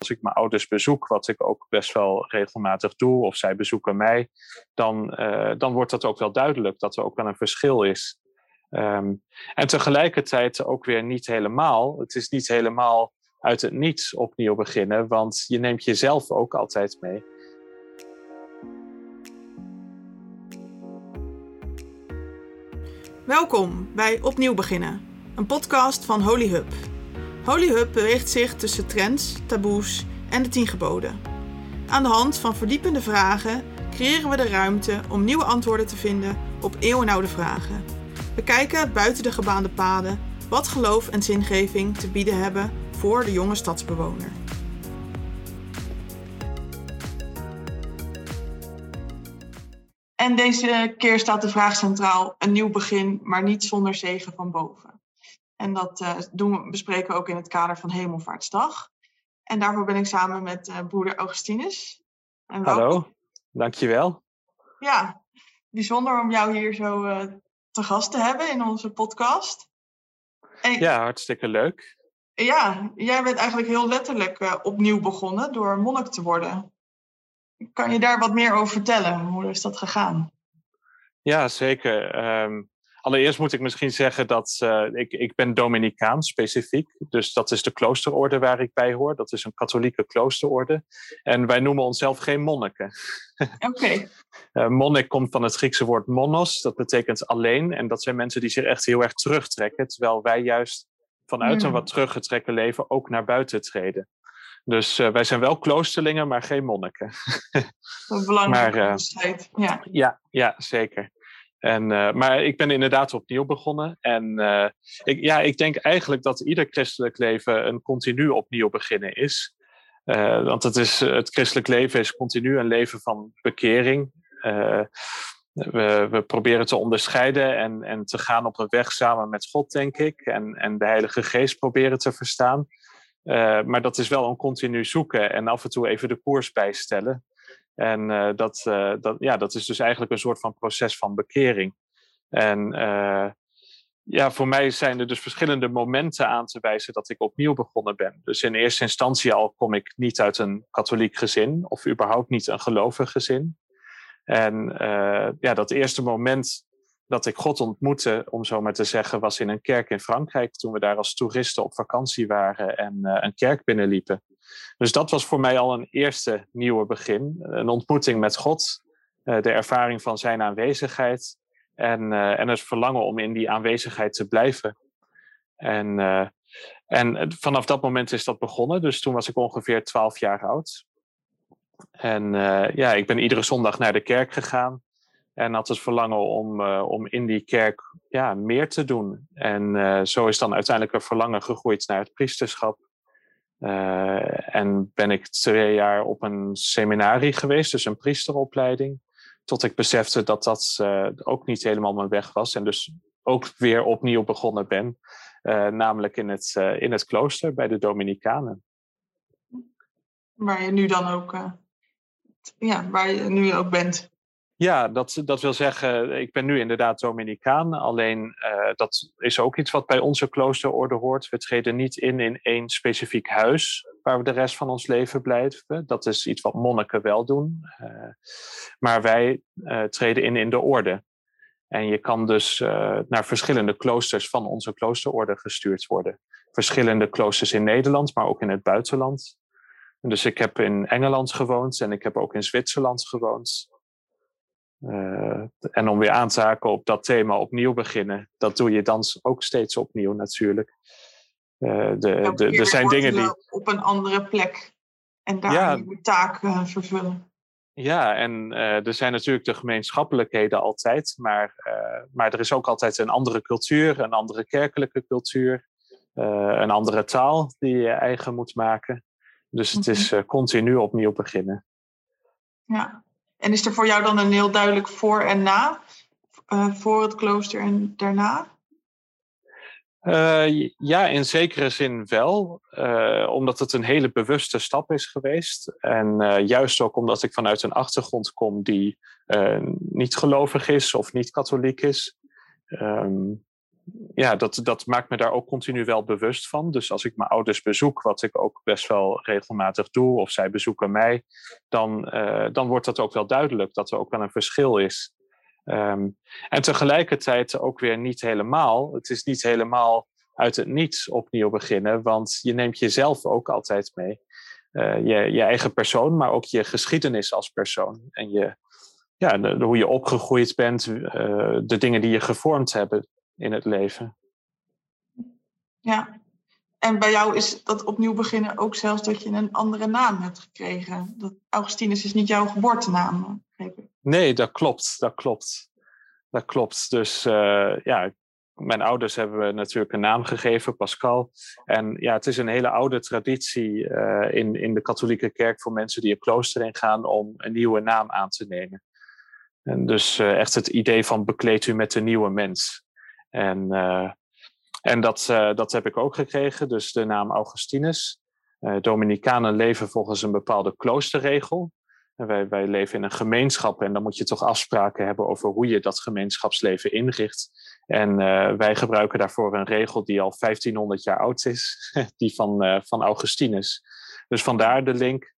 als ik mijn ouders bezoek, wat ik ook best wel regelmatig doe, of zij bezoeken mij, dan, uh, dan wordt dat ook wel duidelijk dat er ook wel een verschil is. Um, en tegelijkertijd ook weer niet helemaal. Het is niet helemaal uit het niets opnieuw beginnen, want je neemt jezelf ook altijd mee. Welkom bij Opnieuw Beginnen, een podcast van Holy Hub. Holy Hub beweegt zich tussen trends, taboes en de tien geboden. Aan de hand van verdiepende vragen creëren we de ruimte om nieuwe antwoorden te vinden op eeuwenoude vragen. We kijken buiten de gebaande paden wat geloof en zingeving te bieden hebben voor de jonge stadsbewoner. En deze keer staat de vraag centraal: een nieuw begin, maar niet zonder zegen van boven. En dat uh, doen we, bespreken we ook in het kader van Hemelvaartsdag. En daarvoor ben ik samen met uh, broeder Augustinus. En Hallo, dankjewel. Ja, bijzonder om jou hier zo uh, te gast te hebben in onze podcast. En, ja, hartstikke leuk. Ja, jij bent eigenlijk heel letterlijk opnieuw begonnen door monnik te worden. Kan je daar wat meer over vertellen? Hoe is dat gegaan? Ja, zeker. Um, allereerst moet ik misschien zeggen dat uh, ik, ik ben Dominicaan specifiek. Dus dat is de kloosterorde waar ik bij hoor. Dat is een katholieke kloosterorde. En wij noemen onszelf geen monniken. Oké. Okay. uh, monnik komt van het Griekse woord monos. Dat betekent alleen. En dat zijn mensen die zich echt heel erg terugtrekken. Terwijl wij juist vanuit mm. een wat teruggetrekken leven ook naar buiten treden. Dus uh, wij zijn wel kloosterlingen, maar geen monniken. Een belangrijke maar, onderscheid, ja. ja. Ja, zeker. En, uh, maar ik ben inderdaad opnieuw begonnen. En uh, ik, ja, ik denk eigenlijk dat ieder christelijk leven een continu opnieuw beginnen is. Uh, want het, is, het christelijk leven is continu een leven van bekering. we, we proberen te onderscheiden en, en te gaan op een weg samen met God, denk ik. En, en de Heilige Geest proberen te verstaan. Maar dat is wel een continu zoeken en af en toe even de koers bijstellen. En uh, dat, uh, dat, ja, dat is dus eigenlijk een soort van proces van bekering. En ja, voor mij zijn er dus verschillende momenten aan te wijzen dat ik opnieuw begonnen ben. Dus in eerste instantie al kom ik niet uit een katholiek gezin of überhaupt niet een gelovig gezin. En ja, dat eerste moment dat ik God ontmoette, om zo maar te zeggen, was in een kerk in Frankrijk. Toen we daar als toeristen op vakantie waren en een kerk binnenliepen. Dus dat was voor mij al een eerste nieuwe begin. Een ontmoeting met God, uh, de ervaring van zijn aanwezigheid en, uh, en het verlangen om in die aanwezigheid te blijven. En, en vanaf dat moment is dat begonnen. Dus toen was ik ongeveer twaalf jaar oud. En ja, ik ben iedere zondag naar de kerk gegaan. En had het verlangen om, om in die kerk ja, meer te doen. En zo is dan uiteindelijk een verlangen gegroeid naar het priesterschap. Uh, en ben ik twee jaar op een seminarie geweest, dus een priesteropleiding. Tot ik besefte dat dat ook niet helemaal mijn weg was. En dus ook weer opnieuw begonnen ben. namelijk in het, in het klooster bij de Dominicanen. Waar je nu dan ook, ja, waar je nu ook bent. Ja, dat, dat wil zeggen, ik ben nu inderdaad Dominicaan. Alleen uh, dat is ook iets wat bij onze kloosterorde hoort. We treden niet in in één specifiek huis waar we de rest van ons leven blijven. Dat is iets wat monniken wel doen. Uh, maar wij uh, treden in in de orde. En je kan dus naar verschillende kloosters van onze kloosterorde gestuurd worden. Verschillende kloosters in Nederland, maar ook in het buitenland. Dus ik heb in Engeland gewoond en ik heb ook in Zwitserland gewoond. Uh, en om weer aan te haken op dat thema opnieuw beginnen, dat doe je dan ook steeds opnieuw natuurlijk. Uh, de, de, er zijn dingen die. Op een andere plek en daar ja, een taak uh, vervullen. Ja, en er zijn natuurlijk de gemeenschappelijkheden altijd, maar, maar er is ook altijd een andere cultuur, een andere kerkelijke cultuur, een andere taal die je eigen moet maken. Dus het is mhm. continu opnieuw beginnen. Ja, en is er voor jou dan een heel duidelijk voor en na? Uh, voor het klooster en daarna? Uh, ja, in zekere zin wel. Uh, omdat het een hele bewuste stap is geweest. En juist ook omdat ik vanuit een achtergrond kom die niet gelovig is of niet katholiek is. Um, ja, dat, dat maakt me daar ook continu wel bewust van. Dus als ik mijn ouders bezoek, wat ik ook best wel regelmatig doe, of zij bezoeken mij, dan, uh, dan wordt dat ook wel duidelijk dat er ook wel een verschil is. Um, en tegelijkertijd ook weer niet helemaal. Het is niet helemaal uit het niets opnieuw beginnen, want je neemt jezelf ook altijd mee. Uh, je, je eigen persoon, maar ook je geschiedenis als persoon. En je, ja, hoe je opgegroeid bent, uh, de dingen die je gevormd hebben in het leven. Ja, en bij jou is dat opnieuw beginnen ook zelfs dat je een andere naam hebt gekregen. Dat Augustinus is niet jouw geboortenaam, Nee, dat klopt, dat klopt. Dat klopt. Dus uh, ja, mijn ouders hebben natuurlijk een naam gegeven, Pascal. En ja, het is een hele oude traditie uh, in, in de katholieke kerk voor mensen die een klooster ingaan om een nieuwe naam aan te nemen. En dus uh, echt het idee van bekleed u met een nieuwe mens. En, uh, en dat, uh, dat heb ik ook gekregen, dus de naam Augustinus. Uh, Dominicanen leven volgens een bepaalde kloosterregel. En wij, wij leven in een gemeenschap en dan moet je toch afspraken hebben over hoe je dat gemeenschapsleven inricht. En wij gebruiken daarvoor een regel die al 1500 jaar oud is, die van, van Augustinus. Dus vandaar de link.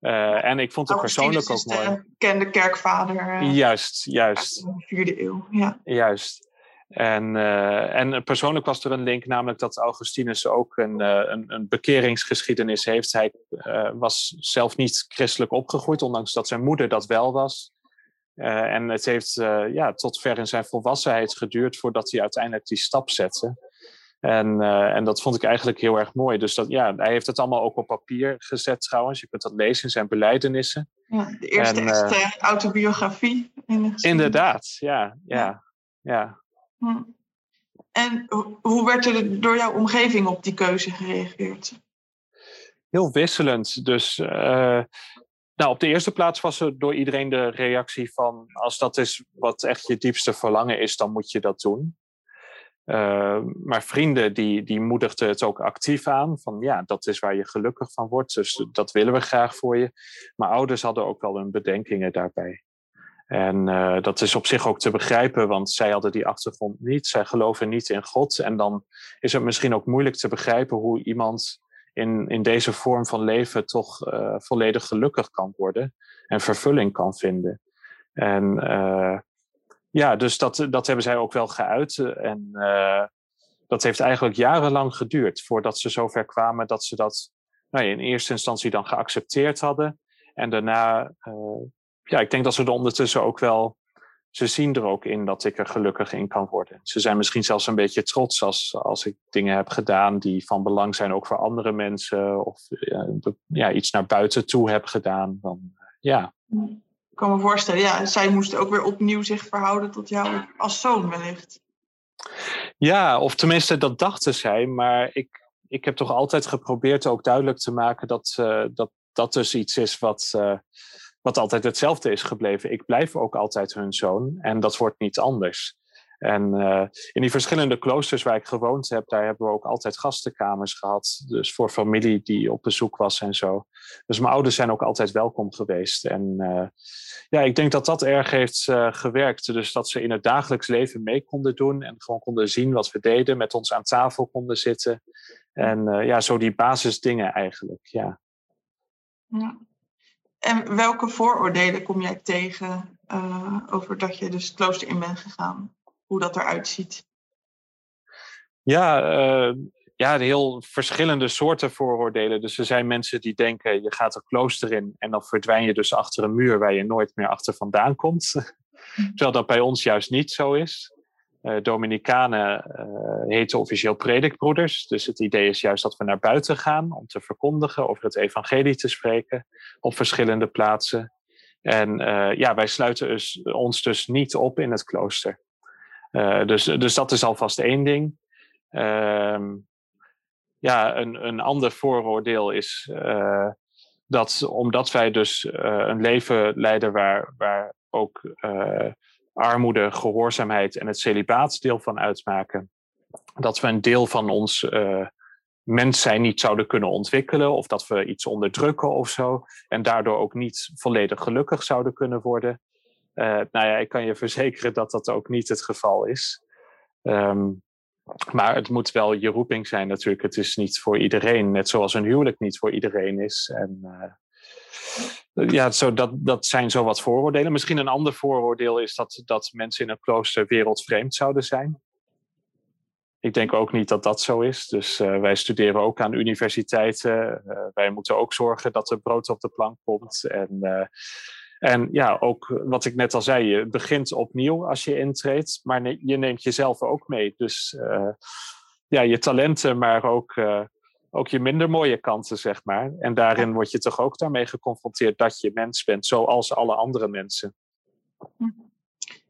Uh, en ik vond het persoonlijk ook mooi. De bekende kerkvader. Juist, juist. In de vierde eeuw, ja. Juist. En, uh, en persoonlijk was er een link, namelijk dat Augustinus ook een, een, een bekeringsgeschiedenis heeft. Hij was zelf niet christelijk opgegroeid, ondanks dat zijn moeder dat wel was. en het heeft ja, tot ver in zijn volwassenheid geduurd voordat hij uiteindelijk die stap zette. En, en dat vond ik eigenlijk heel erg mooi. Dus dat, ja, hij heeft het allemaal ook op papier gezet trouwens. Je kunt dat lezen in zijn beleidenissen. Ja, de eerste en, echte autobiografie. In inderdaad, ja. ja, ja. Hm. En hoe werd er door jouw omgeving op die keuze gereageerd? Heel wisselend. Dus uh, nou, op de eerste plaats was er door iedereen de reactie van... als dat is wat echt je diepste verlangen is, dan moet je dat doen. Uh, maar vrienden die, die moedigden het ook actief aan. Van ja, dat is waar je gelukkig van wordt. Dus dat willen we graag voor je. Maar ouders hadden ook wel hun bedenkingen daarbij. En uh, dat is op zich ook te begrijpen, want zij hadden die achtergrond niet. Zij geloven niet in God. En dan is het misschien ook moeilijk te begrijpen hoe iemand in, in deze vorm van leven toch uh, volledig gelukkig kan worden en vervulling kan vinden. En ja, dus dat, dat hebben zij ook wel geuit. En uh, dat heeft eigenlijk jarenlang geduurd voordat ze zover kwamen dat ze dat nou in eerste instantie dan geaccepteerd hadden. En daarna, uh, ja, ik denk dat ze er ondertussen ook wel, ze zien er ook in dat ik er gelukkig in kan worden. Ze zijn misschien zelfs een beetje trots als, als ik dingen heb gedaan die van belang zijn ook voor andere mensen. Of uh, ja, iets naar buiten toe heb gedaan. Dan, ja. Ik kan me voorstellen, ja, zij moesten ook weer opnieuw zich verhouden tot jou als zoon wellicht. Ja, of tenminste dat dachten zij, maar ik, ik heb toch altijd geprobeerd ook duidelijk te maken dat uh, dat, dat dus iets is wat, uh, wat altijd hetzelfde is gebleven. Ik blijf ook altijd hun zoon en dat wordt niet anders. En uh, in die verschillende kloosters waar ik gewoond heb, daar hebben we ook altijd gastenkamers gehad. Dus voor familie die op bezoek was en zo. Dus mijn ouders zijn ook altijd welkom geweest. En uh, ja, ik denk dat dat erg heeft uh, gewerkt. Dus dat ze in het dagelijks leven mee konden doen en gewoon konden zien wat we deden, met ons aan tafel konden zitten. En ja, zo die basisdingen eigenlijk, ja. ja. En welke vooroordelen kom jij tegen over dat je dus het klooster in bent gegaan? hoe dat eruit ziet? Ja, uh, ja, heel verschillende soorten vooroordelen. Dus er zijn mensen die denken, je gaat een klooster in en dan verdwijn je dus achter een muur waar je nooit meer achter vandaan komt. Terwijl dat bij ons juist niet zo is. Uh, Dominicanen uh, heten officieel predikbroeders. Dus het idee is juist dat we naar buiten gaan om te verkondigen, over het evangelie te spreken op verschillende plaatsen. En uh, ja, wij sluiten dus, ons dus niet op in het klooster. Dus, dus dat is alvast één ding. Uh, ja, een, een ander vooroordeel is dat omdat wij dus een leven leiden waar, waar ook armoede, gehoorzaamheid en het celibaat deel van uitmaken, dat we een deel van ons mens zijn niet zouden kunnen ontwikkelen of dat we iets onderdrukken of zo en daardoor ook niet volledig gelukkig zouden kunnen worden. Uh, nou ja, ik kan je verzekeren dat dat ook niet het geval is. Um, maar het moet wel je roeping zijn natuurlijk. Het is niet voor iedereen, net zoals een huwelijk niet voor iedereen is. En uh, ja, zo, dat, dat zijn zo wat vooroordelen. Misschien een ander vooroordeel is dat, dat mensen in een klooster wereldvreemd zouden zijn. Ik denk ook niet dat dat zo is. Dus uh, wij studeren ook aan universiteiten. Uh, wij moeten ook zorgen dat er brood op de plank komt. En en ja, ook wat ik net al zei, je begint opnieuw als je intreedt, maar je neemt jezelf ook mee. Dus ja, je talenten, maar ook, ook je minder mooie kanten, zeg maar. En daarin word je toch ook daarmee geconfronteerd dat je mens bent, zoals alle andere mensen.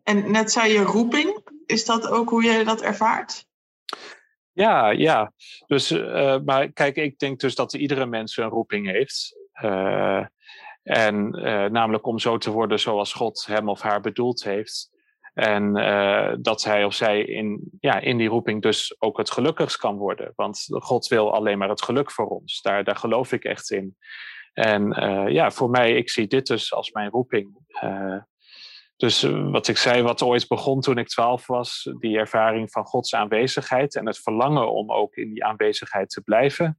En net zei je roeping, is dat ook hoe je dat ervaart? Ja, ja. Dus, uh, maar kijk, ik denk dus dat iedere mens een roeping heeft. En uh, namelijk om zo te worden zoals God hem of haar bedoeld heeft. En uh, dat hij of zij in, ja, in die roeping dus ook het gelukkigst kan worden. Want God wil alleen maar het geluk voor ons. Daar, daar geloof ik echt in. En uh, ja, voor mij, ik zie dit dus als mijn roeping. dus wat ik zei, wat ooit begon toen ik twaalf was, die ervaring van Gods aanwezigheid en het verlangen om ook in die aanwezigheid te blijven.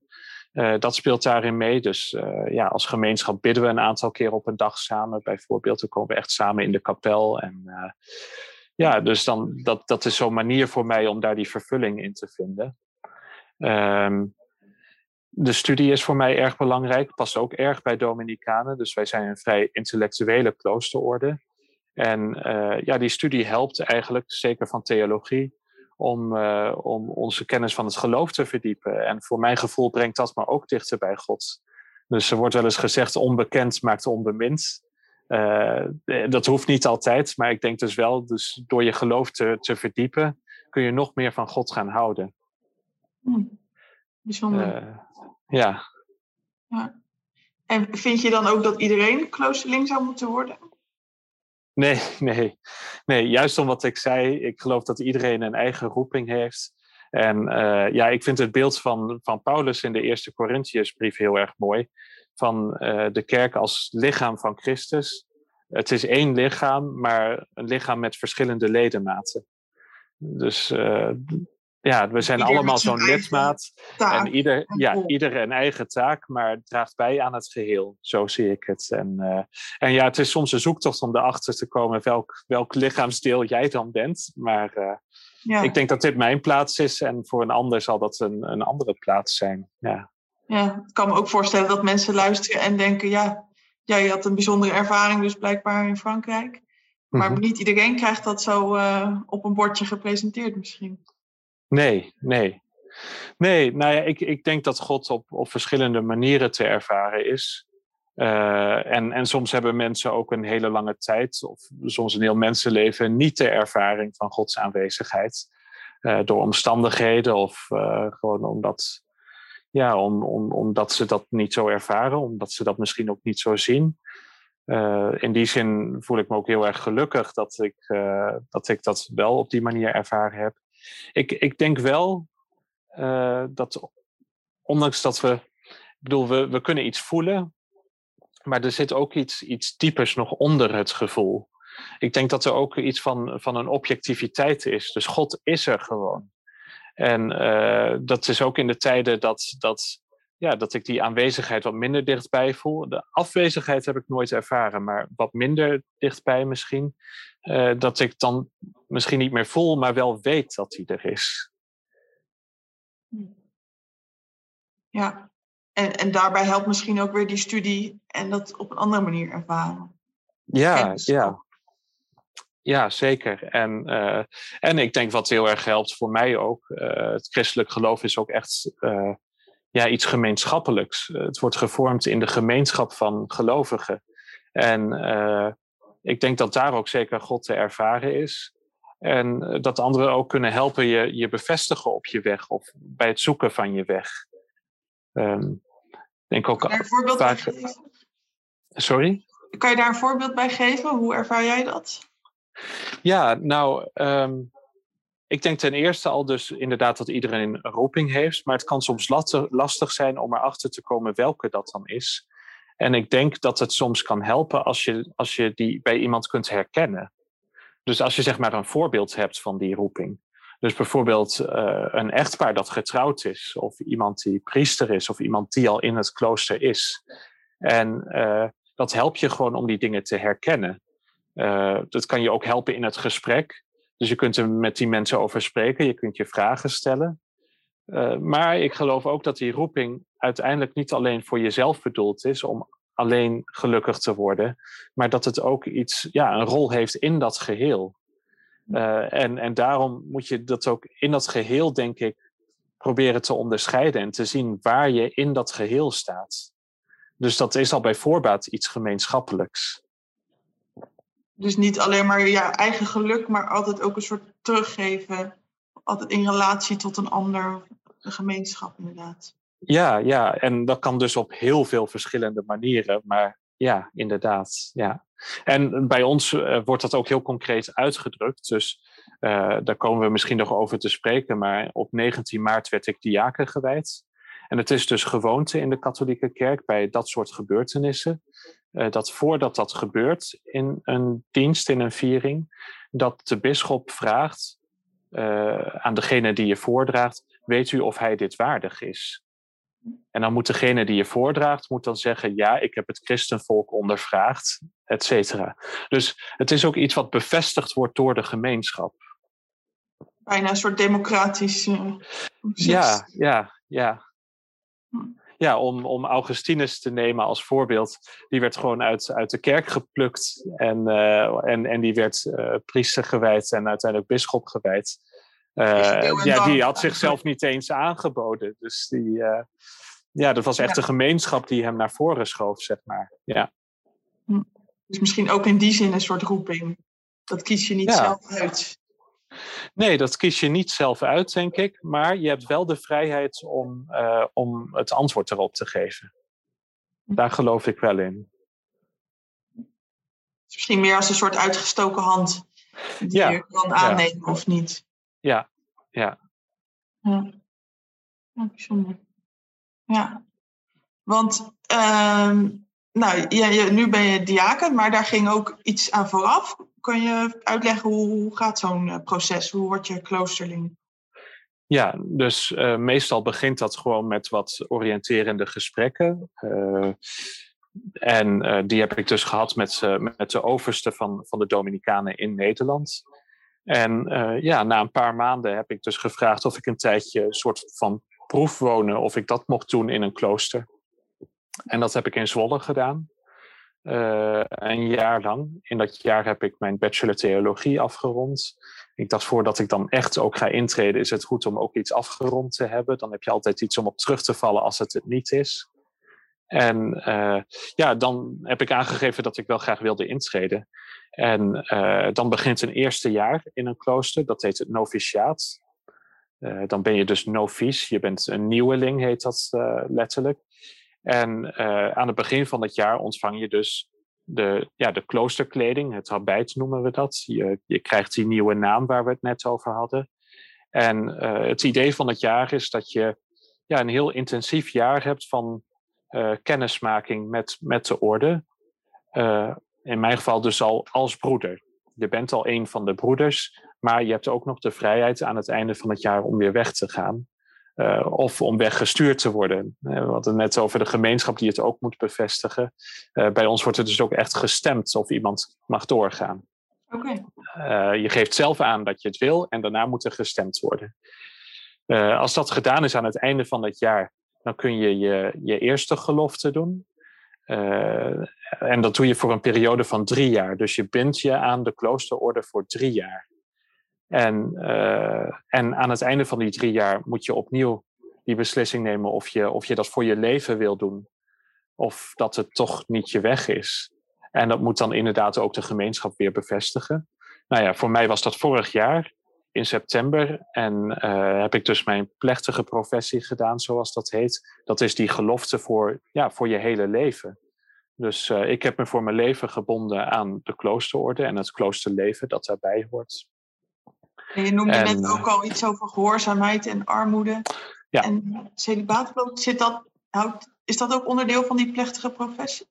Uh, dat speelt daarin mee. Dus uh, ja, als gemeenschap bidden we een aantal keer op een dag samen. Bijvoorbeeld, dan komen we echt samen in de kapel. En uh, ja, dus dan, dat, dat is zo'n manier voor mij om daar die vervulling in te vinden. Um, de studie is voor mij erg belangrijk, past ook erg bij Dominicanen. Dus wij zijn een vrij intellectuele kloosterorde. En ja, die studie helpt eigenlijk, zeker van theologie, om, uh, om onze kennis van het geloof te verdiepen. En voor mijn gevoel brengt dat me ook dichter bij God. Dus er wordt wel eens gezegd: onbekend maakt onbemind. Uh, dat hoeft niet altijd, maar ik denk dus wel, dus door je geloof te, te verdiepen, kun je nog meer van God gaan houden. Hm. Bijzonder. Uh, ja. ja. En vind je dan ook dat iedereen kloosterling zou moeten worden? Nee, nee. Nee, juist om wat ik zei, ik geloof dat iedereen een eigen roeping heeft. En uh, ja, ik vind het beeld van, van Paulus in de eerste Corinthiërsbrief heel erg mooi. Van uh, de kerk als lichaam van Christus. Het is één lichaam, maar een lichaam met verschillende ledematen. Dus uh, ja, we zijn allemaal zo'n lidmaat. En ieder, ja, ieder een eigen taak, maar het draagt bij aan het geheel. Zo zie ik het. En, uh, en ja, het is soms een zoektocht om erachter te komen welk, welk lichaamsdeel jij dan bent. Maar uh, ja. ik denk dat dit mijn plaats is en voor een ander zal dat een, een andere plaats zijn. Ja. ja, ik kan me ook voorstellen dat mensen luisteren en denken: ja, jij had een bijzondere ervaring, dus blijkbaar in Frankrijk. Maar mm -hmm. niet iedereen krijgt dat zo uh, op een bordje gepresenteerd, misschien. Nee, nee. Nee, nou ja, ik, ik denk dat God op, op verschillende manieren te ervaren is. Uh, en, en soms hebben mensen ook een hele lange tijd, of soms een heel mensenleven, niet de ervaring van Gods aanwezigheid. Uh, door omstandigheden of uh, gewoon omdat, ja, om, om, omdat ze dat niet zo ervaren, omdat ze dat misschien ook niet zo zien. in die zin voel ik me ook heel erg gelukkig dat ik, dat ik dat wel op die manier ervaren heb. Ik, ik denk wel uh, dat, ondanks dat we, ik bedoel, we, we kunnen iets voelen, maar er zit ook iets, iets diepers nog onder het gevoel. Ik denk dat er ook iets van, van een objectiviteit is. Dus God is er gewoon. En uh, dat is ook in de tijden dat, dat, ja, dat ik die aanwezigheid wat minder dichtbij voel. De afwezigheid heb ik nooit ervaren, maar wat minder dichtbij misschien. Uh, dat ik dan misschien niet meer voel, maar wel weet dat hij er is. Ja, en, en daarbij helpt misschien ook weer die studie en dat op een andere manier ervaren. Ja, ja. Ja, zeker. En, uh, en ik denk wat heel erg helpt voor mij ook. Uh, het christelijk geloof is ook echt uh, ja, iets gemeenschappelijks. het wordt gevormd in de gemeenschap van gelovigen. En ik denk dat daar ook zeker God te ervaren is. En eh, dat anderen ook kunnen helpen je, je bevestigen op je weg of bij het zoeken van je weg. Um, denk ook kan je daar een voorbeeld vaak... bij geven? Sorry? Kan je daar een voorbeeld bij geven? Hoe ervaar jij dat? Ja, nou, um, ik denk ten eerste al dus inderdaad dat iedereen een roeping heeft, maar het kan soms lastig zijn om erachter te komen welke dat dan is. En ik denk dat het soms kan helpen als je, als je die bij iemand kunt herkennen. Dus als je zeg maar een voorbeeld hebt van die roeping, Dus bijvoorbeeld uh, een echtpaar dat getrouwd is, of iemand die priester is, of iemand die al in het klooster is. En uh, dat helpt je gewoon om die dingen te herkennen. Uh, dat kan je ook helpen in het gesprek. Dus je kunt er met die mensen over spreken, je kunt je vragen stellen. maar ik geloof ook dat die roeping uiteindelijk niet alleen voor jezelf bedoeld is om alleen gelukkig te worden, maar dat het ook iets, ja, een rol heeft in dat geheel. Uh, en, en daarom moet je dat ook in dat geheel, denk ik, proberen te onderscheiden en te zien waar je in dat geheel staat. Dus dat is al bij voorbaat iets gemeenschappelijks. Dus niet alleen maar je eigen geluk, maar altijd ook een soort teruggeven. Altijd in relatie tot een ander, een gemeenschap inderdaad. Ja, ja, en dat kan dus op heel veel verschillende manieren. Maar ja, inderdaad. Ja. En bij ons uh, wordt dat ook heel concreet uitgedrukt. Dus uh, daar komen we misschien nog over te spreken. Maar op 19 maart werd ik diaken gewijd. En het is dus gewoonte in de katholieke kerk bij dat soort gebeurtenissen. Uh, dat voordat dat gebeurt in een dienst, in een viering, dat de bisschop vraagt aan degene die je voordraagt: Weet u of hij dit waardig is? En dan moet degene die je voordraagt, moet dan zeggen, ja, ik heb het christenvolk ondervraagd, et cetera. Dus het is ook iets wat bevestigd wordt door de gemeenschap. Bijna een soort democratisch uh, Ja, ja, ja. Ja, om, om Augustinus te nemen als voorbeeld. Die werd gewoon uit, uit de kerk geplukt en, uh, en, en die werd uh, priester gewijd en uiteindelijk bisschop gewijd. Uh, ja, die had zichzelf niet eens aangeboden. Dus die, uh, ja, dat was echt ja. de gemeenschap die hem naar voren schoof, zeg maar. Ja. Hm. Dus misschien ook in die zin een soort roeping. Dat kies je niet ja. zelf uit. Nee, dat kies je niet zelf uit, denk ik. Maar je hebt wel de vrijheid om, uh, om het antwoord erop te geven. Hm. Daar geloof ik wel in. misschien meer als een soort uitgestoken hand die ja. je kan aannemen ja. of niet. Ja, ja. Ja, ja bijzonder. Ja, want uh, nou, ja, nu ben je diaken, maar daar ging ook iets aan vooraf. Kan je uitleggen hoe, hoe gaat zo'n eh, proces? Hoe word je kloosterling? Ja, dus uh, meestal begint dat gewoon met wat oriënterende gesprekken. Uh, en die heb ik dus gehad met, met de overste van, van de Dominicanen in Nederland. En ja, na een paar maanden heb ik dus gevraagd of ik een tijdje een soort van proefwonen, of ik dat mocht doen in een klooster. En dat heb ik in Zwolle gedaan. Uh, een jaar lang. In dat jaar heb ik mijn bachelor theologie afgerond. Ik dacht, voordat ik dan echt ook ga intreden, is het goed om ook iets afgerond te hebben. Dan heb je altijd iets om op terug te vallen als het het niet is. En uh, ja, dan heb ik aangegeven dat ik wel graag wilde intreden. En uh, dan begint een eerste jaar in een klooster, dat heet het noviciaat. Dan ben je dus novice, je bent een nieuweling, heet dat letterlijk. En aan het begin van het jaar ontvang je dus de, ja, de kloosterkleding, het habit noemen we dat. Je, je krijgt die nieuwe naam waar we het net over hadden. En het idee van het jaar is dat je ja, een heel intensief jaar hebt van kennismaking met, met de orde in mijn geval dus al als broeder. Je bent al een van de broeders, maar je hebt ook nog de vrijheid aan het einde van het jaar om weer weg te gaan. Uh, of om weggestuurd te worden. Uh, we hadden het net over de gemeenschap die het ook moet bevestigen. Uh, bij ons wordt het dus ook echt gestemd of iemand mag doorgaan. Okay. je geeft zelf aan dat je het wil en daarna moet er gestemd worden. als dat gedaan is aan het einde van het jaar, dan kun je je, je eerste gelofte doen. En dat doe je voor een periode van drie jaar. Dus je bindt je aan de kloosterorde voor drie jaar. En, uh, en aan het einde van die drie jaar moet je opnieuw die beslissing nemen of je, of je dat voor je leven wil doen. Of dat het toch niet je weg is. En dat moet dan inderdaad ook de gemeenschap weer bevestigen. Nou ja, voor mij was dat vorig jaar in september. En uh, heb ik dus mijn plechtige professie gedaan, zoals dat heet. Dat is die gelofte voor, ja, voor je hele leven. Dus uh, ik heb me voor mijn leven gebonden aan de kloosterorde en het kloosterleven dat daarbij hoort. Je noemde en, net ook al iets over gehoorzaamheid en armoede. Ja. En celibaat, zit dat, is dat ook onderdeel van die plechtige professie?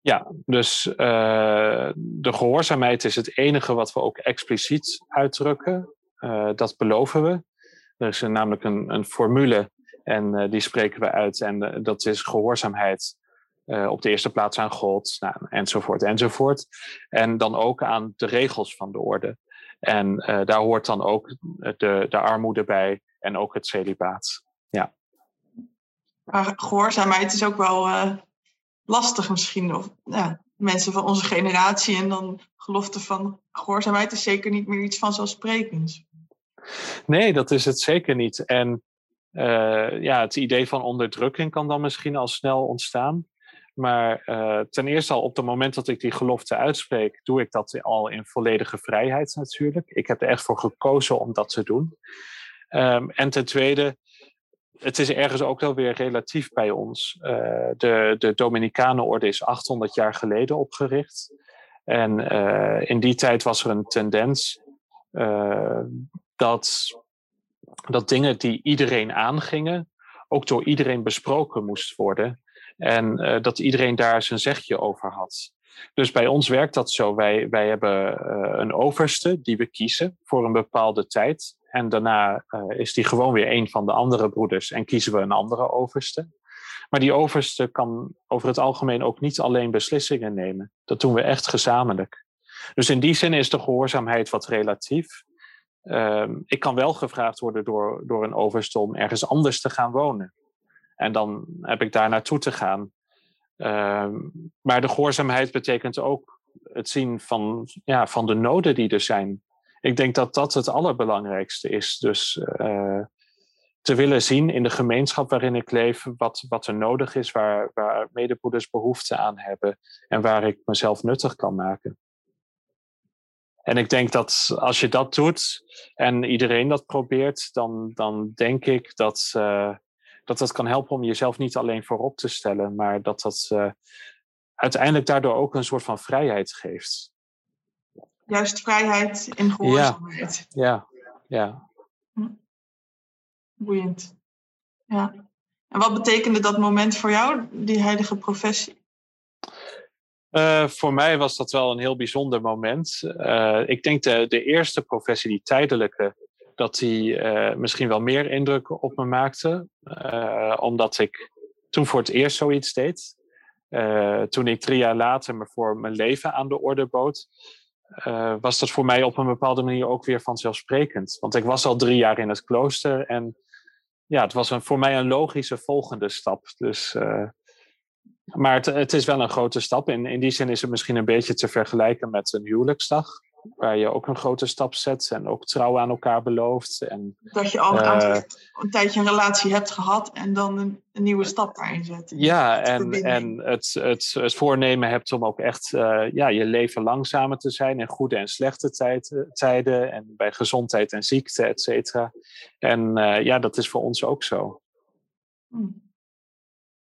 Ja, dus uh, de gehoorzaamheid is het enige wat we ook expliciet uitdrukken. dat beloven we. Er is namelijk een, een formule en die spreken we uit. En dat is gehoorzaamheid op de eerste plaats aan God, nou, enzovoort, enzovoort. En dan ook aan de regels van de orde. En daar hoort dan ook de, de armoede bij en ook het celibaat. Ja. Maar gehoorzaamheid is ook wel lastig misschien. Of ja, mensen van onze generatie en dan gelofte van gehoorzaamheid is zeker niet meer iets vanzelfsprekends. Nee, dat is het zeker niet. En uh, ja, het idee van onderdrukking kan dan misschien al snel ontstaan. Maar uh, ten eerste al op het moment dat ik die gelofte uitspreek, doe ik dat al in volledige vrijheid natuurlijk. Ik heb er echt voor gekozen om dat te doen. Um, en ten tweede, het is ergens ook wel weer relatief bij ons. Uh, de, de Dominicanenorde is 800 jaar geleden opgericht. En uh, in die tijd was er een tendens dat, dat dingen die iedereen aangingen, ook door iedereen besproken moest worden. En dat iedereen daar zijn zegje over had. Dus bij ons werkt dat zo. Wij, wij hebben een overste die we kiezen voor een bepaalde tijd. En daarna uh, is die gewoon weer een van de andere broeders en kiezen we een andere overste. Maar die overste kan over het algemeen ook niet alleen beslissingen nemen. Dat doen we echt gezamenlijk. Dus in die zin is de gehoorzaamheid wat relatief. Uh, ik kan wel gevraagd worden door, door een overste om ergens anders te gaan wonen. En dan heb ik daar naartoe te gaan. Uh, maar de gehoorzaamheid betekent ook het zien van, ja, van de noden die er zijn ik denk dat dat het allerbelangrijkste is. Dus uh, te willen zien in de gemeenschap waarin ik leef, wat, wat er nodig is, waar, waar medebroeders behoefte aan hebben en waar ik mezelf nuttig kan maken. En ik denk dat als je dat doet en iedereen dat probeert, dan, dan denk ik dat, uh, dat dat kan helpen om jezelf niet alleen voorop te stellen, maar dat dat uh, uiteindelijk daardoor ook een soort van vrijheid geeft juist vrijheid en gehoorzaamheid. Ja, ja. Hm. Boeiend. Ja. En wat betekende dat moment voor jou, die heilige professie? Uh, voor mij was dat wel een heel bijzonder moment. Uh, ik denk de, de eerste professie, die tijdelijke, dat die uh, misschien wel meer indruk op me maakte. omdat ik toen voor het eerst zoiets deed. toen ik drie jaar later me voor mijn leven aan de orde bood, was dat voor mij op een bepaalde manier ook weer vanzelfsprekend. Want ik was al drie jaar in het klooster en ja, het was een, voor mij een logische volgende stap. Dus, maar het, het, is wel een grote stap. In, in die zin is het misschien een beetje te vergelijken met een huwelijksdag waar je ook een grote stap zet en ook trouw aan elkaar belooft. En, dat je al een, uh, een tijdje een relatie hebt gehad en dan een, een nieuwe stap daarin zet. Ja, en, en het, het, het voornemen hebt om ook echt uh, ja, je leven langzamer te zijn in goede en slechte tijd, tijden en bij gezondheid en ziekte, et cetera. En ja, dat is voor ons ook zo. Hmm.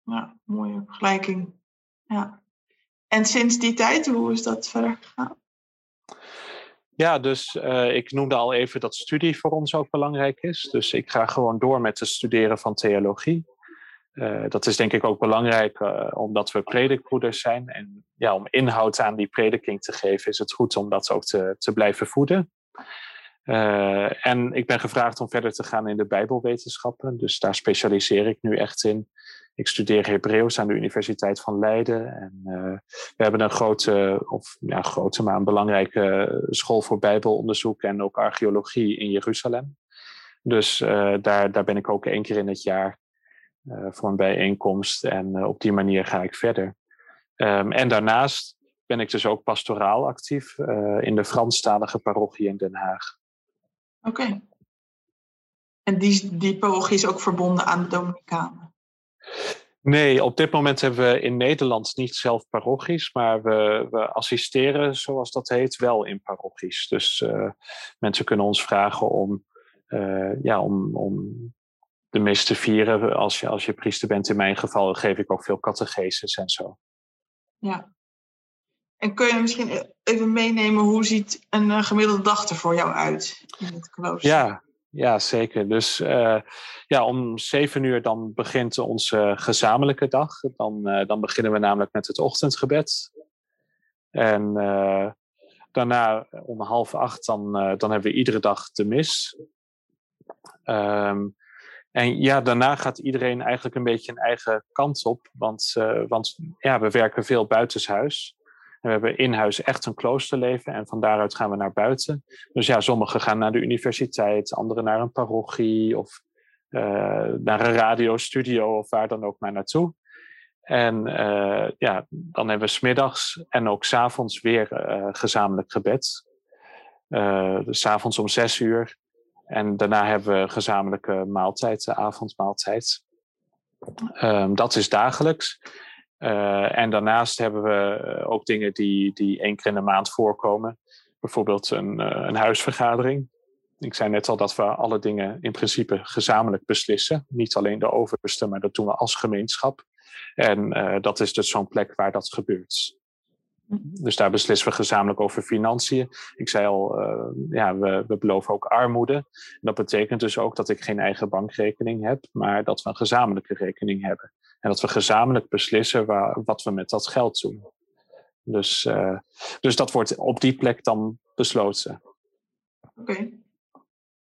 Ja, mooie vergelijking. Ja. En sinds die tijd, hoe is dat verder gegaan? Ja, dus uh, ik noemde al even dat studie voor ons ook belangrijk is. Dus ik ga gewoon door met het studeren van theologie. Uh, dat is denk ik ook belangrijk uh, omdat we predikbroeders zijn. En ja, om inhoud aan die prediking te geven, is het goed om dat ook te, te blijven voeden. en ik ben gevraagd om verder te gaan in de Bijbelwetenschappen. Dus daar specialiseer ik nu echt in. Ik studeer Hebreeuws aan de Universiteit van Leiden. En uh, we hebben een grote, of ja, grote, maar een belangrijke school voor Bijbelonderzoek en ook archeologie in Jeruzalem. Dus uh, daar, daar ben ik ook één keer in het jaar voor een bijeenkomst. En op die manier ga ik verder. Um, en daarnaast ben ik dus ook pastoraal actief in de Franstalige parochie in Den Haag. Oké. En die, die parochie is ook verbonden aan de Dominicanen? Nee, op dit moment hebben we in Nederland niet zelf parochies, maar we, we assisteren, zoals dat heet, wel in parochies. Dus uh, mensen kunnen ons vragen om, uh, ja, om, om de mis te vieren. Als je, als je priester bent, in mijn geval, geef ik ook veel catecheses en zo. Ja. En kun je misschien even meenemen, hoe ziet een eh, gemiddelde dag er voor jou uit in het klooster? Ja, ja, zeker. Dus uh, ja, om zeven uur dan begint onze gezamenlijke dag. Dan, uh, dan beginnen we namelijk met het ochtendgebed. En uh, Daarna om half acht, dan, dan hebben we iedere dag de mis. Ehm, en ja, daarna gaat iedereen eigenlijk een beetje een eigen kant op. Want, want ja, we werken veel buitenshuis. We hebben in huis echt een kloosterleven en van daaruit gaan we naar buiten. Dus ja, sommigen gaan naar de universiteit, anderen naar een parochie of naar een radiostudio of waar dan ook maar naartoe. En uh, ja, dan hebben we smiddags en ook s'avonds weer uh, gezamenlijk gebed. Dus s'avonds om zes uur. En daarna hebben we gezamenlijke maaltijd, de avondmaaltijd. Um, dat is dagelijks. En daarnaast hebben we ook dingen die, die één keer in de maand voorkomen. Bijvoorbeeld een, een huisvergadering. Ik zei net al dat we alle dingen in principe gezamenlijk beslissen. Niet alleen de overste, maar dat doen we als gemeenschap. En uh, dat is dus zo'n plek waar dat gebeurt. Mhm. Dus daar beslissen we gezamenlijk over financiën. Ik zei al, uh, ja, we, we beloven ook armoede. En dat betekent dus ook dat ik geen eigen bankrekening heb, maar dat we een gezamenlijke rekening hebben. En dat we gezamenlijk beslissen waar, wat we met dat geld doen. Dus, uh, dus dat wordt op die plek dan besloten. Oké.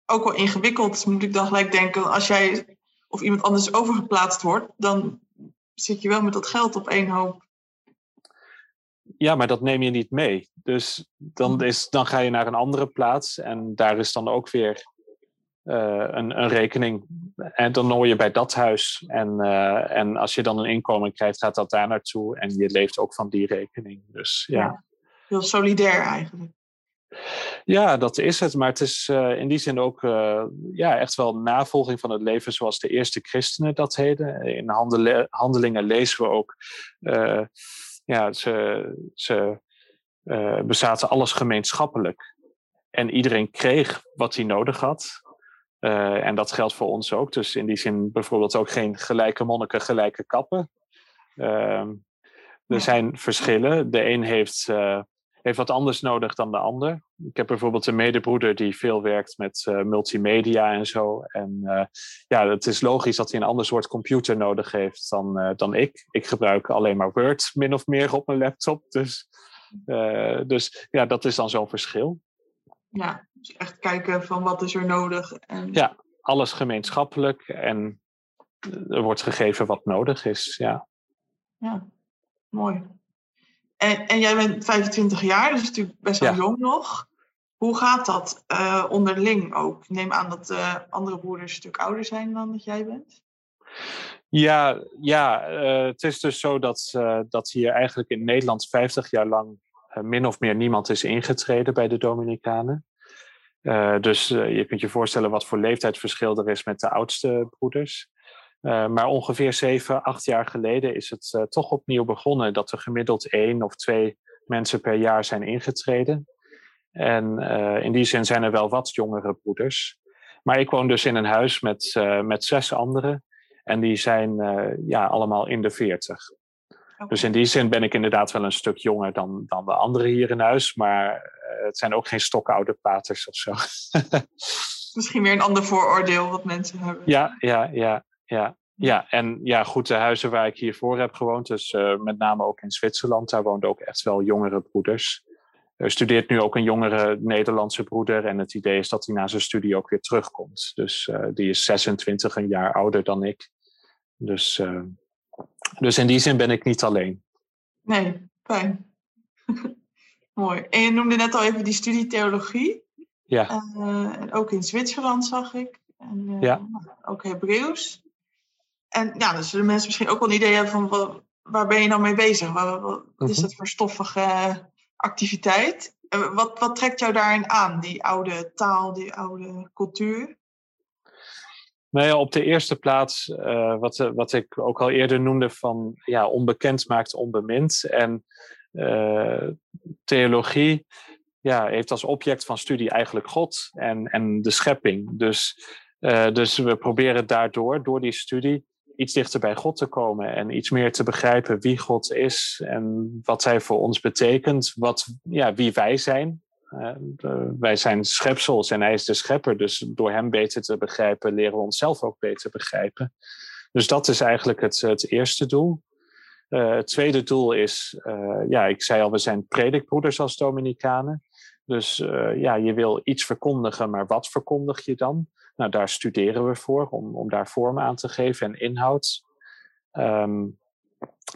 Ook wel ingewikkeld, moet ik dan gelijk denken. Als jij of iemand anders overgeplaatst wordt, dan zit je wel met dat geld op één hoop. Ja, maar dat neem je niet mee. Dus dan, mm. is, dan ga je naar een andere plaats en daar is dan ook weer uh, een, een, rekening. En dan hoor je bij dat huis. En, uh, en als je dan een inkomen krijgt, gaat dat daar naartoe. En je leeft ook van die rekening. Dus ja. ja heel solidair eigenlijk. Ja, dat is het. Maar het is uh, in die zin ook ja, echt wel navolging van het leven zoals de eerste christenen dat deden. In handel handelingen lezen we ook. Ja, ze, ze bezaten alles gemeenschappelijk. En iedereen kreeg wat hij nodig had. en dat geldt voor ons ook. Dus in die zin bijvoorbeeld ook geen gelijke monniken, gelijke kappen. Ehm, er zijn verschillen. De een heeft heeft wat anders nodig dan de ander. Ik heb bijvoorbeeld een medebroeder die veel werkt met uh, multimedia en zo. En uh, ja, het is logisch dat hij een ander soort computer nodig heeft dan, uh, dan ik. Ik gebruik alleen maar Word min of meer op mijn laptop. Dus, dus ja, dat is dan zo'n verschil. Ja, dus echt kijken van wat is er nodig. En... Ja, alles gemeenschappelijk en er wordt gegeven wat nodig is. Ja, ja mooi. En, en jij bent 25 jaar, dus natuurlijk best wel jong nog. Hoe gaat dat uh, onderling ook? Ik neem aan dat uh, andere broeders een stuk ouder zijn dan dat jij bent. Ja, ja uh, het is dus zo dat, dat hier eigenlijk in Nederland 50 jaar lang min of meer niemand is ingetreden bij de Dominicanen. dus je kunt je voorstellen wat voor leeftijdsverschil er is met de oudste broeders. Uh, maar ongeveer zeven, acht jaar geleden is het uh, toch opnieuw begonnen dat er gemiddeld één of twee mensen per jaar zijn ingetreden. En uh, in die zin zijn er wel wat jongere broeders. Maar ik woon dus in een huis met, met zes anderen. En die zijn ja, allemaal in de veertig. Okay. Dus in die zin ben ik inderdaad wel een stuk jonger dan, dan de anderen hier in huis. Maar het zijn ook geen stokoude paters of zo. Misschien weer een ander vooroordeel wat mensen hebben. Ja, ja, ja ja. Ja, en ja, goed, de huizen waar ik hiervoor heb gewoond, dus uh, met name ook in Zwitserland, daar woonden ook echt wel jongere broeders. Er studeert nu ook een jongere Nederlandse broeder en het idee is dat hij na zijn studie ook weer terugkomt. Dus uh, die is 26, een jaar ouder dan ik. Dus, uh, dus in die zin ben ik niet alleen. Nee, fijn. Mooi. En je noemde net al even die studie theologie. Ja. ook in Zwitserland zag ik. En, ja. Ook Hebreeuws. En ja, dan zullen mensen misschien ook wel een idee hebben van wat, waar ben je nou mee bezig? Wat, wat is mhm. dat voor stoffige activiteit? Wat, wat trekt jou daarin aan, die oude taal, die oude cultuur? Nou ja, op de eerste plaats, uh, wat, wat ik ook al eerder noemde, van ja, onbekend maakt onbemind. En uh, theologie ja, heeft als object van studie eigenlijk God en, en de schepping. Dus, uh, dus we proberen daardoor, door die studie, iets dichter bij God te komen en iets meer te begrijpen wie God is en wat Hij voor ons betekent, wat, ja, wie wij zijn. De, wij zijn schepsels en Hij is de schepper, dus door Hem beter te begrijpen leren we onszelf ook beter begrijpen. Dus dat is eigenlijk het, het eerste doel. Uh, het tweede doel is, uh, ja, ik zei al, we zijn predikbroeders als Dominicanen. Dus ja, je wil iets verkondigen, maar wat verkondig je dan? Nou, daar studeren we voor, om, om daar vorm aan te geven en inhoud. Ehm,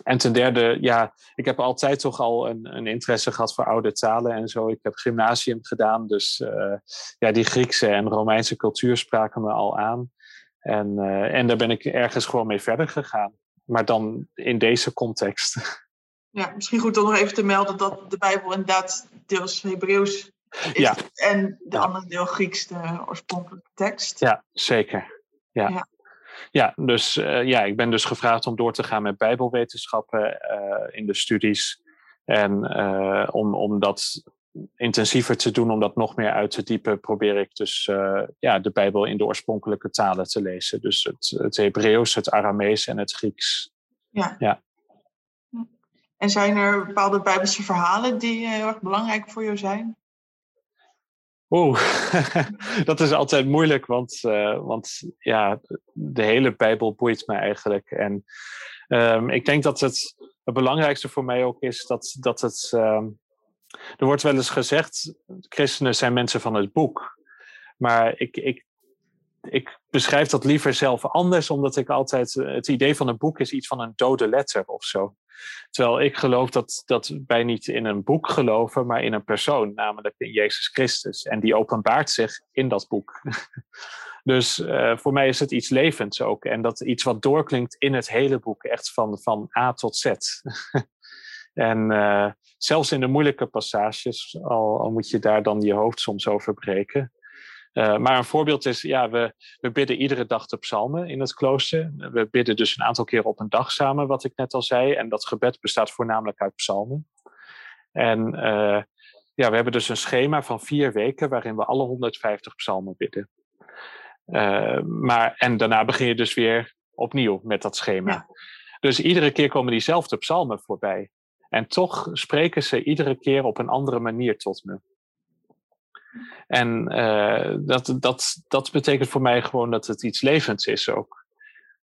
en ten derde, ja, ik heb altijd toch al een, een, interesse gehad voor oude talen en zo. Ik heb gymnasium gedaan, dus uh, ja, die Griekse en Romeinse cultuur spraken me al aan. En, uh, en daar ben ik ergens gewoon mee verder gegaan. Maar dan in deze context. Ja, misschien goed om nog even te melden dat de Bijbel inderdaad deels Hebreeuws. Ja. En de andere deel Grieks, de oorspronkelijke tekst. Ja, zeker. ja. ja. Ja, dus uh, ja, ik ben dus gevraagd om door te gaan met Bijbelwetenschappen uh, in de studies. En uh, om, om dat intensiever te doen, om dat nog meer uit te diepen, probeer ik dus ja, de Bijbel in de oorspronkelijke talen te lezen. Dus het, het Hebreeuws, het Aramees en het Grieks. Ja. ja. En zijn er bepaalde Bijbelse verhalen die heel erg belangrijk voor jou zijn? Oeh, dat is altijd moeilijk, want, uh, want ja, de hele Bijbel boeit me eigenlijk. En um, ik denk dat het, het belangrijkste voor mij ook is dat, dat het. Um, er wordt wel eens gezegd: christenen zijn mensen van het boek. Maar ik, ik, ik beschrijf dat liever zelf anders, omdat ik altijd. Het idee van een boek is iets van een dode letter of zo. Terwijl ik geloof dat, dat wij niet in een boek geloven, maar in een persoon, namelijk in Jezus Christus. En die openbaart zich in dat boek. Dus uh, voor mij is het iets levends ook. En dat iets wat doorklinkt in het hele boek, echt van, van A tot Z. en uh, zelfs in de moeilijke passages, al, al moet je daar dan je hoofd soms over breken, uh, maar een voorbeeld is, ja, we, we bidden iedere dag de psalmen in het klooster. We bidden dus een aantal keer op een dag samen, wat ik net al zei. En dat gebed bestaat voornamelijk uit psalmen. En uh, ja, we hebben dus een schema van vier weken waarin we alle 150 psalmen bidden. Uh, maar, en daarna begin je dus weer opnieuw met dat schema. Ja. Dus iedere keer komen diezelfde psalmen voorbij. En toch spreken ze iedere keer op een andere manier tot me. En uh, dat, dat, dat betekent voor mij gewoon dat het iets levends is ook.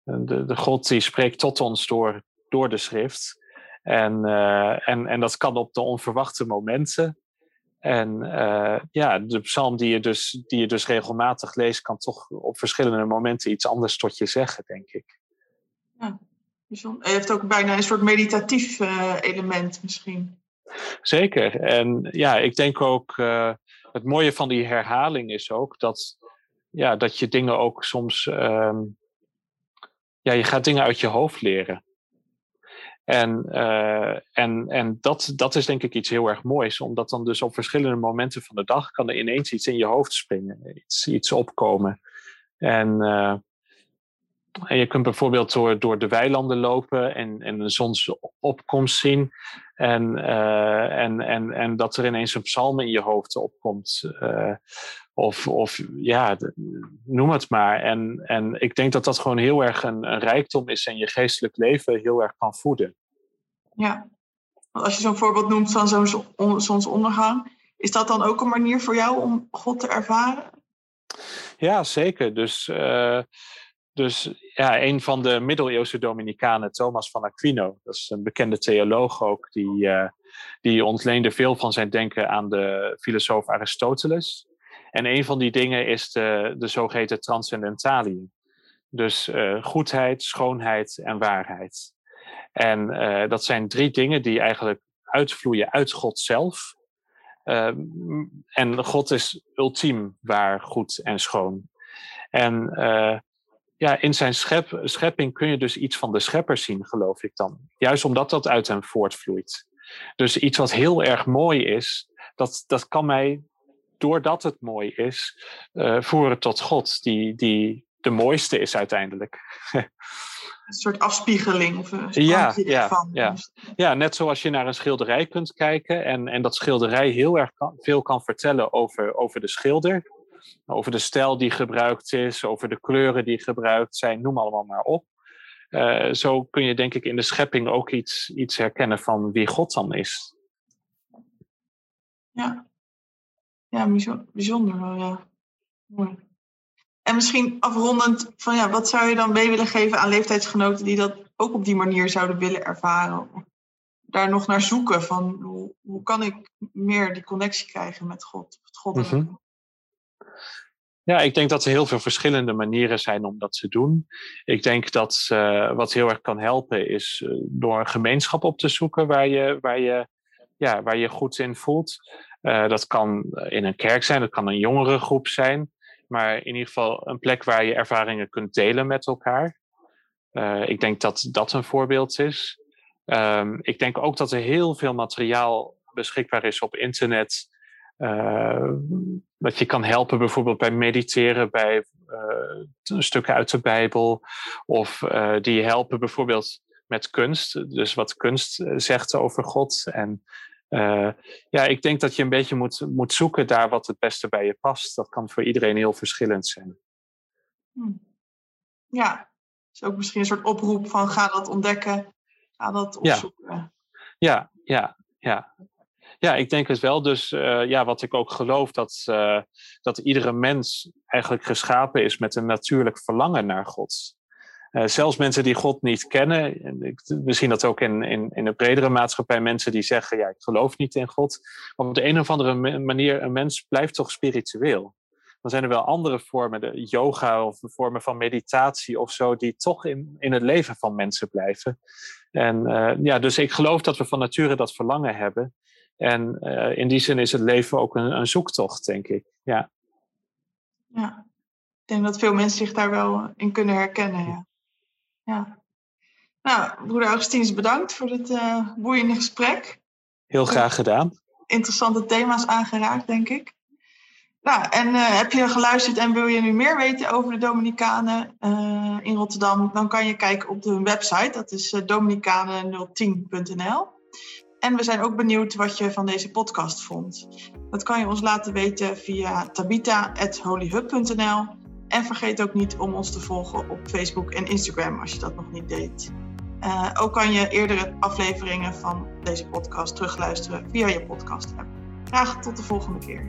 De, de God die spreekt tot ons door, door de schrift. En, uh, en, en dat kan op de onverwachte momenten. En uh, ja, de psalm die je, dus, die je dus regelmatig leest, kan toch op verschillende momenten iets anders tot je zeggen, denk ik. Ja, Hij heeft ook bijna een soort meditatief element misschien. Zeker. En ja, ik denk ook het mooie van die herhaling is ook dat, ja, dat je dingen ook soms. Um, ja, je gaat dingen uit je hoofd leren. En, uh, en, en dat, dat is denk ik iets heel erg moois, omdat dan dus op verschillende momenten van de dag kan er ineens iets in je hoofd springen, iets, iets opkomen. En, uh, en je kunt bijvoorbeeld door, door de weilanden lopen en, en een zonsopkomst zien. En, uh, en, en, en dat er ineens een psalm in je hoofd opkomt. Uh, of, of ja, noem het maar. En, en ik denk dat dat gewoon heel erg een, een rijkdom is en je geestelijk leven heel erg kan voeden. Ja, als je zo'n voorbeeld noemt van zo'n zonsondergang, is dat dan ook een manier voor jou om God te ervaren? Ja, zeker. Dus uh, dus ja, een van de middeleeuwse Dominicanen, Thomas van Aquino, dat is een bekende theoloog ook, die, uh, die ontleende veel van zijn denken aan de filosoof Aristoteles. En een van die dingen is de, de zogeheten transcendentaliën. Dus uh, goedheid, schoonheid en waarheid. En uh, dat zijn drie dingen die eigenlijk uitvloeien uit God zelf. en God is ultiem waar, goed en schoon. En ja, in zijn schep, schepping kun je dus iets van de schepper zien, geloof ik dan. Juist omdat dat uit hem voortvloeit. Dus iets wat heel erg mooi is, dat, dat kan mij, doordat het mooi is, uh, voeren tot God, die, die de mooiste is uiteindelijk. een soort afspiegeling of een ja, ja. Ja. ja, net zoals je naar een schilderij kunt kijken en, en dat schilderij heel erg kan, veel kan vertellen over, over de schilder over de stijl die gebruikt is, over de kleuren die gebruikt zijn, noem allemaal maar op. Uh, zo kun je denk ik in de schepping ook iets, iets herkennen van wie God dan is. Ja, ja bijzonder wel, ja. Mooi. En misschien afrondend, van ja, wat zou je dan mee willen geven aan leeftijdsgenoten die dat ook op die manier zouden willen ervaren? daar nog naar zoeken van hoe, hoe kan ik meer die connectie krijgen met God? Het God. Ja, ik denk dat er heel veel verschillende manieren zijn om dat te doen. Ik denk dat uh, wat heel erg kan helpen is uh, door een gemeenschap op te zoeken waar je, waar je, ja, waar je goed in voelt. Uh, dat kan in een kerk zijn, dat kan een jongerengroep zijn. Maar in ieder geval een plek waar je ervaringen kunt delen met elkaar. ik denk dat dat een voorbeeld is. Um, ik denk ook dat er heel veel materiaal beschikbaar is op internet. Uh, dat je kan helpen bijvoorbeeld bij mediteren, bij uh, stukken uit de Bijbel. Of uh, die helpen bijvoorbeeld met kunst. Dus wat kunst zegt over God. En ja, ik denk dat je een beetje moet, moet zoeken daar wat het beste bij je past. Dat kan voor iedereen heel verschillend zijn. Hmm. Ja, is ook misschien een soort oproep van ga dat ontdekken. Ga dat opzoeken. Ja, ja, ja. Ja, ik denk het wel. Dus uh, ja, wat ik ook geloof, dat, uh, dat iedere mens eigenlijk geschapen is met een natuurlijk verlangen naar God. Uh, zelfs mensen die God niet kennen, en ik, we zien dat ook in, in, in de bredere maatschappij, mensen die zeggen, ja, ik geloof niet in God. Maar op de een of andere manier, een mens blijft toch spiritueel. Dan zijn er wel andere vormen, de yoga of vormen van meditatie of zo, die toch in, in het leven van mensen blijven. En ja, dus ik geloof dat we van nature dat verlangen hebben. En uh, in die zin is het leven ook een, een, zoektocht, denk ik. Ja. ja, ik denk dat veel mensen zich daar wel in kunnen herkennen. Ja. ja. Nou, broeder Augustinus, bedankt voor dit uh, boeiende gesprek. Heel graag gedaan. Interessante thema's aangeraakt, denk ik. Nou, en uh, heb je geluisterd en wil je nu meer weten over de Dominicanen in Rotterdam, dan kan je kijken op de website. Dat is dominicanen010.nl. En we zijn ook benieuwd wat je van deze podcast vond. Dat kan je ons laten weten via tabita.holyhub.nl. En vergeet ook niet om ons te volgen op Facebook en Instagram als je dat nog niet deed. Uh, ook kan je eerdere afleveringen van deze podcast terugluisteren via je podcast app. Graag tot de volgende keer.